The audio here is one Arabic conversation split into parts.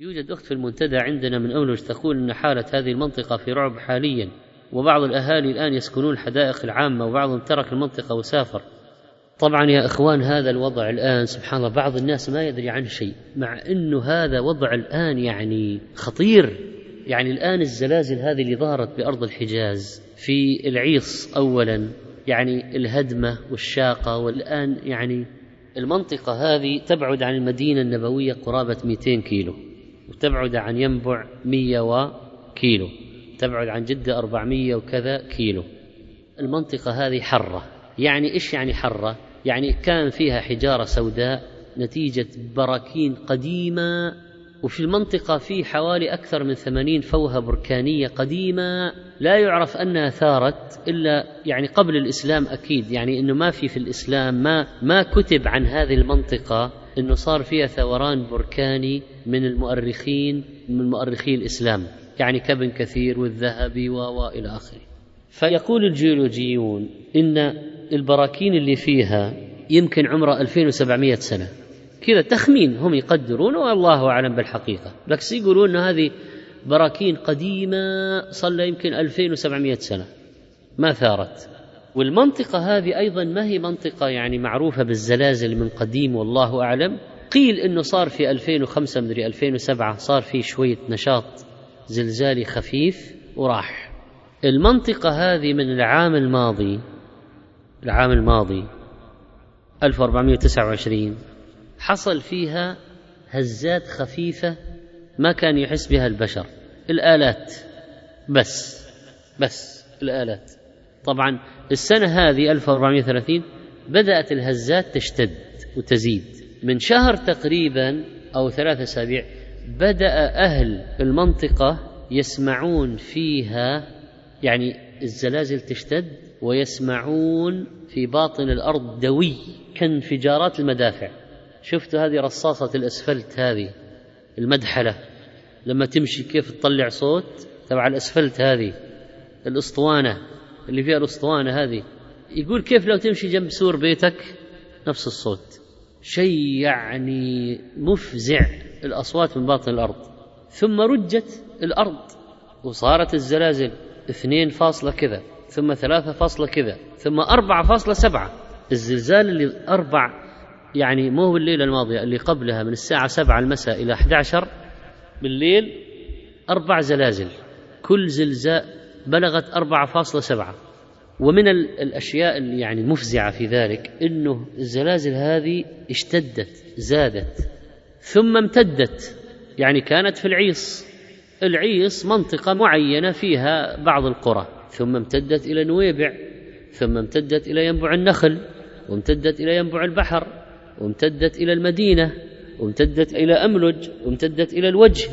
يوجد أخت في المنتدى عندنا من أولج تقول أن حالة هذه المنطقة في رعب حاليا وبعض الأهالي الآن يسكنون الحدائق العامة وبعضهم ترك المنطقة وسافر. طبعا يا إخوان هذا الوضع الآن سبحان الله بعض الناس ما يدري عنه شيء مع أنه هذا وضع الآن يعني خطير. يعني الآن الزلازل هذه اللي ظهرت بأرض الحجاز في العيص أولا يعني الهدمة والشاقة والآن يعني المنطقة هذه تبعد عن المدينة النبوية قرابة 200 كيلو. وتبعد عن ينبع 100 كيلو. تبعد عن جدة 400 وكذا كيلو. المنطقة هذه حرة. يعني إيش يعني حرة؟ يعني كان فيها حجارة سوداء نتيجة براكين قديمة وفي المنطقة في حوالي أكثر من ثمانين فوهة بركانية قديمة. لا يعرف أنها ثارت إلا يعني قبل الإسلام أكيد. يعني أنه ما في في الإسلام ما ما كتب عن هذه المنطقة أنه صار فيها ثوران بركاني من المؤرخين من مؤرخي الإسلام يعني كابن كثير والذهبي وإلى آخره. فيقول الجيولوجيون إن البراكين اللي فيها يمكن عمرها 2700 سنة. كذا تخمين هم يقدرون والله أعلم بالحقيقة. بس يقولون؟ أن هذه براكين قديمة صلى يمكن 2700 سنة. ما ثارت. والمنطقة هذه أيضا ما هي منطقة يعني معروفة بالزلازل من قديم والله أعلم. قيل أنه صار في 2005 مدري 2007 صار في شوية نشاط زلزالي خفيف وراح. المنطقة هذه من العام الماضي العام الماضي 1429 حصل فيها هزات خفيفة ما كان يحس بها البشر. الآلات بس بس الآلات. طبعا السنة هذه 1430 بدأت الهزات تشتد وتزيد. من شهر تقريبا أو ثلاثة أسابيع بدأ أهل المنطقة يسمعون فيها يعني الزلازل تشتد ويسمعون في باطن الأرض دوي كانفجارات المدافع. شفتوا هذه رصاصة الأسفلت هذه المدحلة لما تمشي كيف تطلع صوت تبع الأسفلت هذه الأسطوانة. اللي فيها الأسطوانة هذه. يقول كيف لو تمشي جنب سور بيتك؟ نفس الصوت. شيء يعني مفزع. الأصوات من باطن الأرض. ثم رجت الأرض. وصارت الزلازل. اثنين فاصلة كذا. ثم ثلاثة فاصلة كذا. ثم أربعة فاصلة سبعة. الزلزال اللي أربع يعني مو بالليلة الماضية اللي قبلها من الساعة سبعة المساء إلى 11 بالليل أربع زلازل. كل زلزال بلغت 4.7 ومن الأشياء اللي يعني المفزعة في ذلك أنه الزلازل هذه اشتدت زادت ثم امتدت يعني كانت في العيص. العيص منطقة معينة فيها بعض القرى ثم امتدت إلى نويبع ثم امتدت إلى ينبع النخل وامتدت إلى ينبع البحر وامتدت إلى المدينة وامتدت إلى أملج وامتدت إلى الوجه.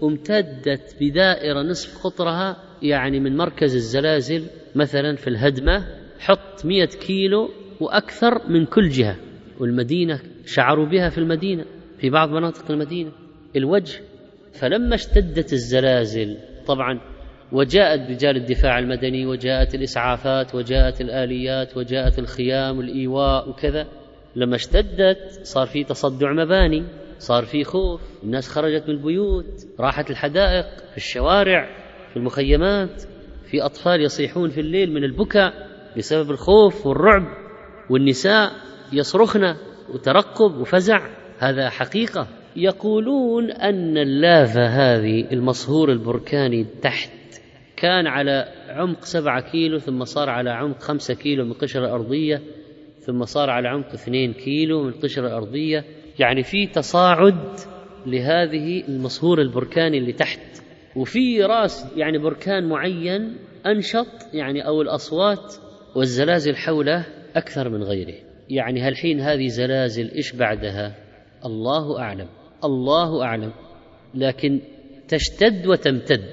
وامتدت بدائرة نصف قطرها يعني من مركز الزلازل مثلا في الهدمة حط مئة كيلو وأكثر من كل جهة. والمدينة شعروا بها في المدينة في بعض مناطق المدينة. الوجه فلما اشتدت الزلازل طبعا وجاءت رجال الدفاع المدني وجاءت الإسعافات وجاءت الآليات وجاءت الخيام والإيواء وكذا. لما اشتدت صار في تصدع مباني صار في خوف. الناس خرجت من البيوت راحت الحدائق في الشوارع. في المخيمات في أطفال يصيحون في الليل من البكاء بسبب الخوف والرعب والنساء يصرخن وترقب وفزع. هذا حقيقة. يقولون أن اللافة هذه المصهور البركاني تحت كان على عمق سبعة كيلو ثم صار على عمق خمسة كيلو من القشرة الأرضية ثم صار على عمق اثنين كيلو من القشرة الأرضية. يعني في تصاعد لهذه المصهور البركاني اللي تحت. وفي راس يعني بركان معين أنشط يعني أو الأصوات والزلازل حوله أكثر من غيره. يعني هالحين هذه زلازل إيش بعدها؟ الله أعلم الله أعلم. لكن تشتد وتمتد.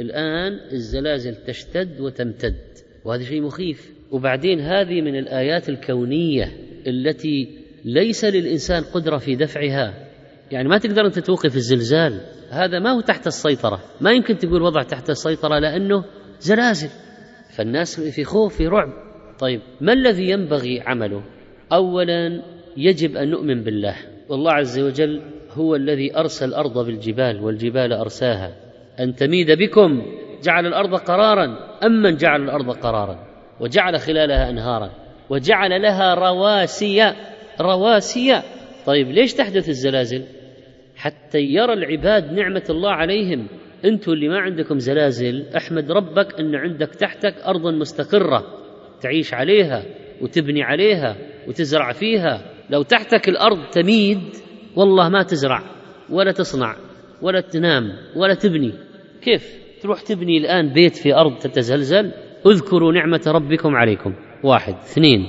الآن الزلازل تشتد وتمتد وهذا شيء مخيف. وبعدين هذه من الآيات الكونية التي ليس للإنسان قدرة في دفعها. يعني ما تقدر أنت توقف الزلزال. هذا ما هو تحت السيطرة. ما يمكن تقول وضع تحت السيطرة لأنه زلازل. فالناس في خوف في رعب. طيب ما الذي ينبغي عمله؟ أولا يجب أن نؤمن بالله. والله عز وجل هو الذي ارسى الأرض بالجبال والجبال أرساها. أن تميد بكم. جعل الأرض قرارا. أمن جعل الأرض قرارا. وجعل خلالها أنهارا. وجعل لها رواسي رواسي. طيب ليش تحدث الزلازل؟ حتى يرى العباد نعمة الله عليهم. أنتم اللي ما عندكم زلازل احمد ربك إن عندك تحتك أرض مستقرة تعيش عليها وتبني عليها وتزرع فيها. لو تحتك الأرض تميد والله ما تزرع ولا تصنع ولا تنام ولا تبني. كيف تروح تبني الآن بيت في أرض تتزلزل؟ اذكروا نعمة ربكم عليكم. واحد. اثنين.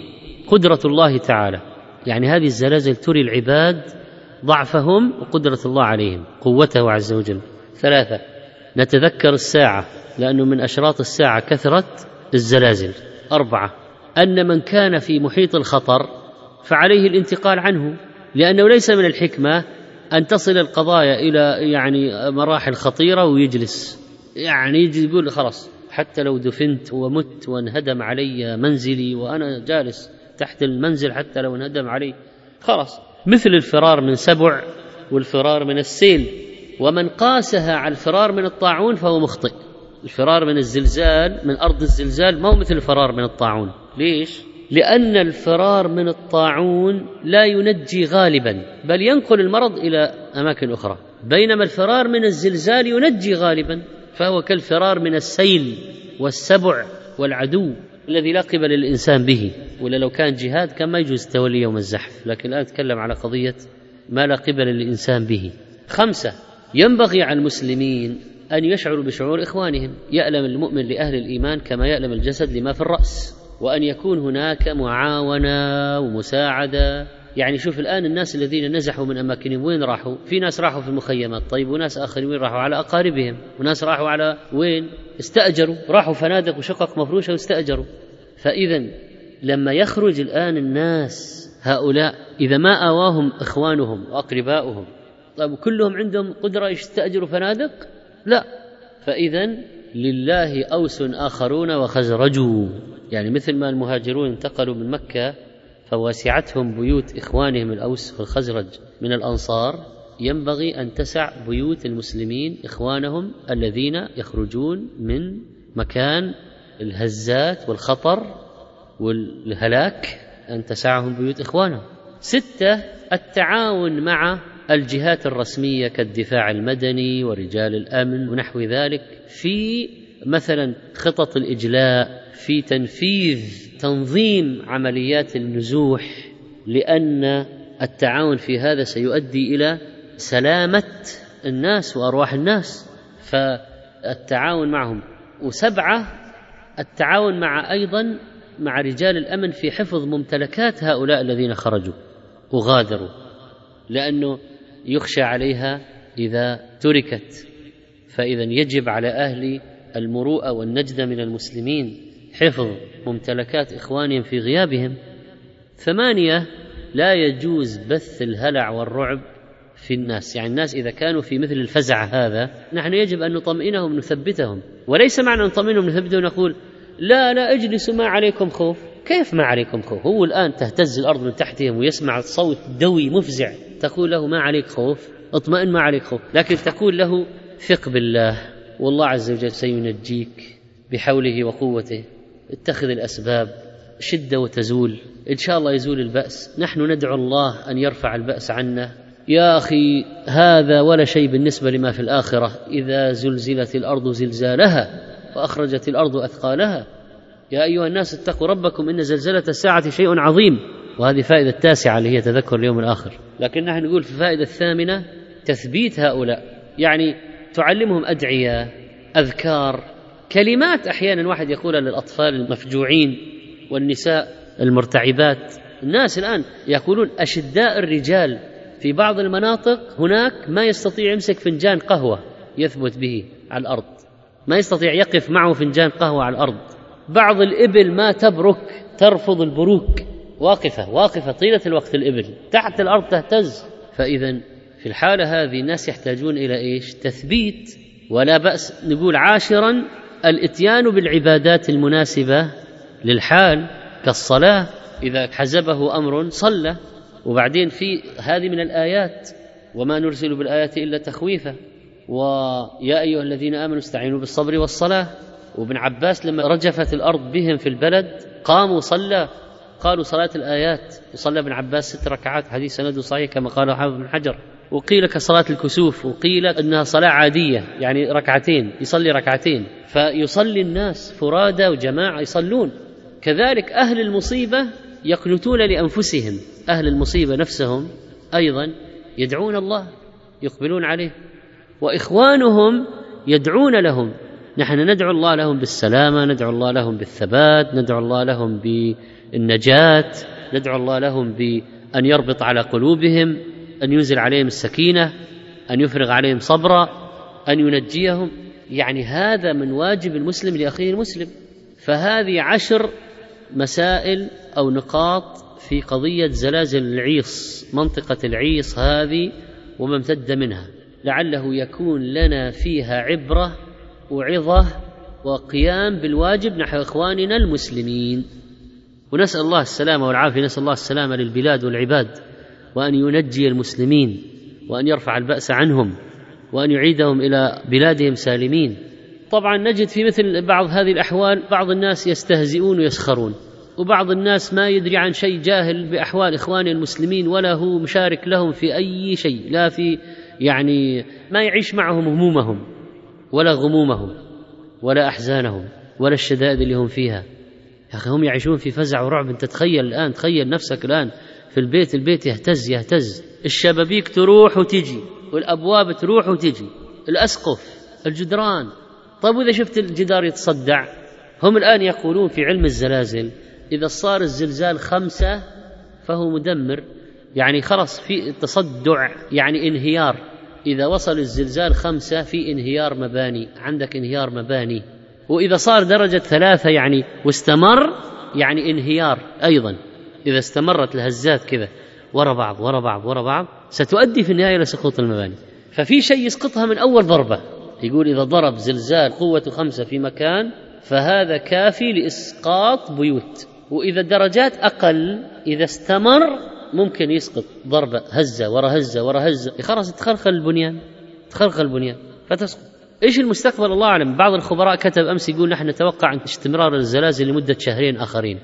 قدرة الله تعالى. يعني هذه الزلازل تري العباد ضعفهم وقدرة الله عليهم قوته عز وجل. ثلاثة نتذكر الساعة لأنه من أشراط الساعة كثرة الزلازل. أربعة أن من كان في محيط الخطر فعليه الانتقال عنه لأنه ليس من الحكمة أن تصل القضايا إلى يعني مراحل خطيرة ويجلس. يعني يجي يقول خلاص حتى لو دفنت ومت وانهدم علي منزلي وأنا جالس تحت المنزل حتى لو انهدم علي خلاص. مثل الفرار من سبع والفرار من السيل. ومن قاسها على الفرار من الطاعون فهو مخطئ. الفرار من الزلزال من أرض الزلزال ما هو مثل الفرار من الطاعون. ليش؟ لأن الفرار من الطاعون لا ينجي غالبا بل ينقل المرض إلى أماكن أخرى. بينما الفرار من الزلزال ينجي غالبا فهو كالفرار من السيل والسبع والعدو. الذي لا قبل للإنسان به ولا لو كان جهاد كان ما يجوز التولي يوم الزحف. لكن الآن نتكلم على قضية ما لا قبل للإنسان به. خمسة ينبغي على المسلمين أن يشعروا بشعور إخوانهم. يألم المؤمن لأهل الإيمان كما يألم الجسد لما في الرأس. وأن يكون هناك معاونة ومساعدة. يعني شوف الآن الناس الذين نزحوا من أماكنهم وين راحوا؟ في ناس راحوا في المخيمات طيب وناس آخرين وين راحوا؟ على أقاربهم وناس راحوا على وين؟ استأجروا راحوا فنادق وشقق مفروشة واستأجروا. فإذا لما يخرج الآن الناس هؤلاء إذا ما آواهم إخوانهم وأقرباؤهم طيب كلهم عندهم قدرة يستأجروا فنادق؟ لا. فإذا لله أوس آخرون وخزرجوا. يعني مثل ما المهاجرون انتقلوا من مكة فوسعتهم بيوت إخوانهم الأوس والخزرج من الأنصار ينبغي أن تسع بيوت المسلمين إخوانهم الذين يخرجون من مكان الهزات والخطر والهلاك أن تسعهم بيوت إخوانهم. ستة التعاون مع الجهات الرسمية كالدفاع المدني ورجال الأمن ونحو ذلك في مثلا خطط الإجلاء في تنفيذ تنظيم عمليات النزوح لأن التعاون في هذا سيؤدي إلى سلامة الناس وأرواح الناس فالتعاون معهم. وسبعة التعاون مع أيضا مع رجال الأمن في حفظ ممتلكات هؤلاء الذين خرجوا وغادروا لأنه يخشى عليها إذا تركت. فاذا يجب على أهل المروءة والنجده من المسلمين حفظ ممتلكات إخوانهم في غيابهم. ثمانية لا يجوز بث الهلع والرعب في الناس. يعني الناس إذا كانوا في مثل الفزع هذا نحن يجب أن نطمئنهم نثبتهم وليس معنى نطمئنهم نثبتهم نقول لا لا اجلسوا ما عليكم خوف. كيف ما عليكم خوف؟ هو الآن تهتز الأرض من تحتهم ويسمع صوت دوي مفزع. تقول له ما عليك خوف؟ اطمئن ما عليك خوف. لكن تقول له ثق بالله والله عز وجل سينجيك بحوله وقوته. اتخذ الأسباب شده وتزول إن شاء الله يزول البأس. نحن ندعو الله أن يرفع البأس عنا. يا أخي هذا ولا شيء بالنسبة لما في الآخرة. إذا زلزلت الأرض زلزالها وأخرجت الأرض أثقالها. يا أيها الناس اتقوا ربكم إن زلزلة الساعة شيء عظيم. وهذه فائدة التاسعه اللي هي تذكر اليوم الآخر. لكن نحن نقول في الفائده الثامنة تثبيت هؤلاء. يعني تعلمهم أدعية أذكار كلمات أحيانا واحد يقولها للأطفال المفجوعين والنساء المرتعبات. الناس الآن يقولون أشداء الرجال في بعض المناطق هناك ما يستطيع يمسك فنجان قهوة يثبت به على الأرض. ما يستطيع يقف معه فنجان قهوة على الأرض. بعض الإبل ما تبرك ترفض البروك. واقفة واقفة طيلة الوقت الإبل. تحت الأرض تهتز. فاذا في الحالة هذه الناس يحتاجون إلى إيش؟ تثبيت. ولا بأس نقول عاشرا الاتيان بالعبادات المناسبة للحال كالصلاة إذا حزبه أمر صلى. وبعدين في هذه من الآيات وما نرسل بالآيات إلا تخويفا. ويا أيها الذين آمنوا استعينوا بالصبر والصلاة. وابن عباس لما رجفت الأرض بهم في البلد قام وصلى قالوا صلاة الآيات. وصلى ابن عباس ست ركعات. حديث سنده صحيح كما قال حافظ بن حجر. وقيل كصلاة الكسوف وقيل أنها صلاة عادية يعني ركعتين يصلي ركعتين. فيصلي الناس فرادى وجماعة يصلون. كذلك أهل المصيبة يقنتون لأنفسهم. أهل المصيبة نفسهم أيضا يدعون الله يقبلون عليه. وإخوانهم يدعون لهم. نحن ندعو الله لهم بالسلامة ندعو الله لهم بالثبات ندعو الله لهم بالنجاة ندعو الله لهم بأن يربط على قلوبهم. أن ينزل عليهم السكينة أن يفرغ عليهم صبرا أن ينجيهم. يعني هذا من واجب المسلم لأخيه المسلم. فهذه عشر مسائل أو نقاط في قضية زلازل العيص منطقة العيص هذه وما امتد منها. لعله يكون لنا فيها عبرة وعظة وقيام بالواجب نحو إخواننا المسلمين. ونسأل الله السلامة والعافية نسأل الله السلامة للبلاد والعباد. وأن ينجي المسلمين وأن يرفع البأس عنهم وأن يعيدهم إلى بلادهم سالمين. طبعا نجد في مثل بعض هذه الأحوال بعض الناس يستهزئون ويسخرون وبعض الناس ما يدري عن شيء جاهل بأحوال إخوانه المسلمين ولا هو مشارك لهم في أي شيء لا في يعني ما يعيش معهم همومهم ولا غمومهم ولا أحزانهم ولا الشدائد اللي هم فيها. يا أخي هم يعيشون في فزع ورعب. أنت تخيل الآن تخيل نفسك الآن في البيت البيت يهتز يهتز. الشبابيك تروح وتجي والأبواب تروح وتجي. الأسقف الجدران. طيب وإذا شفت الجدار يتصدع؟ هم الآن يقولون في علم الزلازل إذا صار الزلزال خمسة فهو مدمر. يعني خلص في تصدع يعني انهيار. إذا وصل الزلزال خمسة في انهيار مباني عندك انهيار مباني. وإذا صار درجة ثلاثة يعني واستمر يعني انهيار أيضا. إذا استمرت الهزات كذا ورا بعض ورا بعض ورا بعض ستؤدي في النهاية إلى سقوط المباني. ففي شيء يسقطها من أول ضربة. يقول إذا ضرب زلزال قوة خمسة في مكان فهذا كافي لإسقاط بيوت. وإذا الدرجات أقل إذا استمر ممكن يسقط ضربة هزة ورا هزة ورا هزة. خلاص تخلخل البنيان تخلخل البنيان فتسقط إيش المستقبل؟ الله أعلم. بعض الخبراء كتب أمس يقول نحن نتوقع استمرار الزلازل لمدة شهرين آخرين.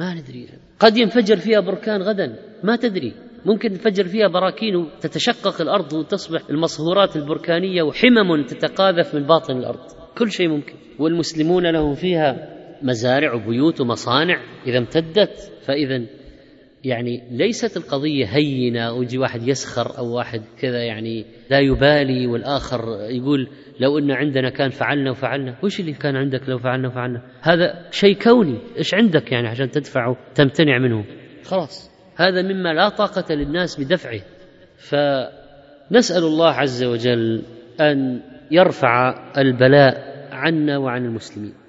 ما ندري. قد ينفجر فيها بركان غدا ما تدري. ممكن تنفجر فيها براكين وتتشقق الأرض وتصبح المصهورات البركانية وحمم تتقاذف من باطن الأرض. كل شيء ممكن. والمسلمون لهم فيها مزارع وبيوت ومصانع. إذا امتدت فإذا يعني ليست القضية هينة ويجي واحد يسخر أو واحد كذا يعني لا يبالي والآخر يقول لو أن عندنا كان فعلنا وفعلنا. وش اللي كان عندك لو فعلنا وفعلنا؟ هذا شيء كوني. إيش عندك يعني عشان تدفعه تمتنع منه؟ خلاص. هذا مما لا طاقة للناس بدفعه. فنسأل الله عز وجل أن يرفع البلاء عنا وعن المسلمين.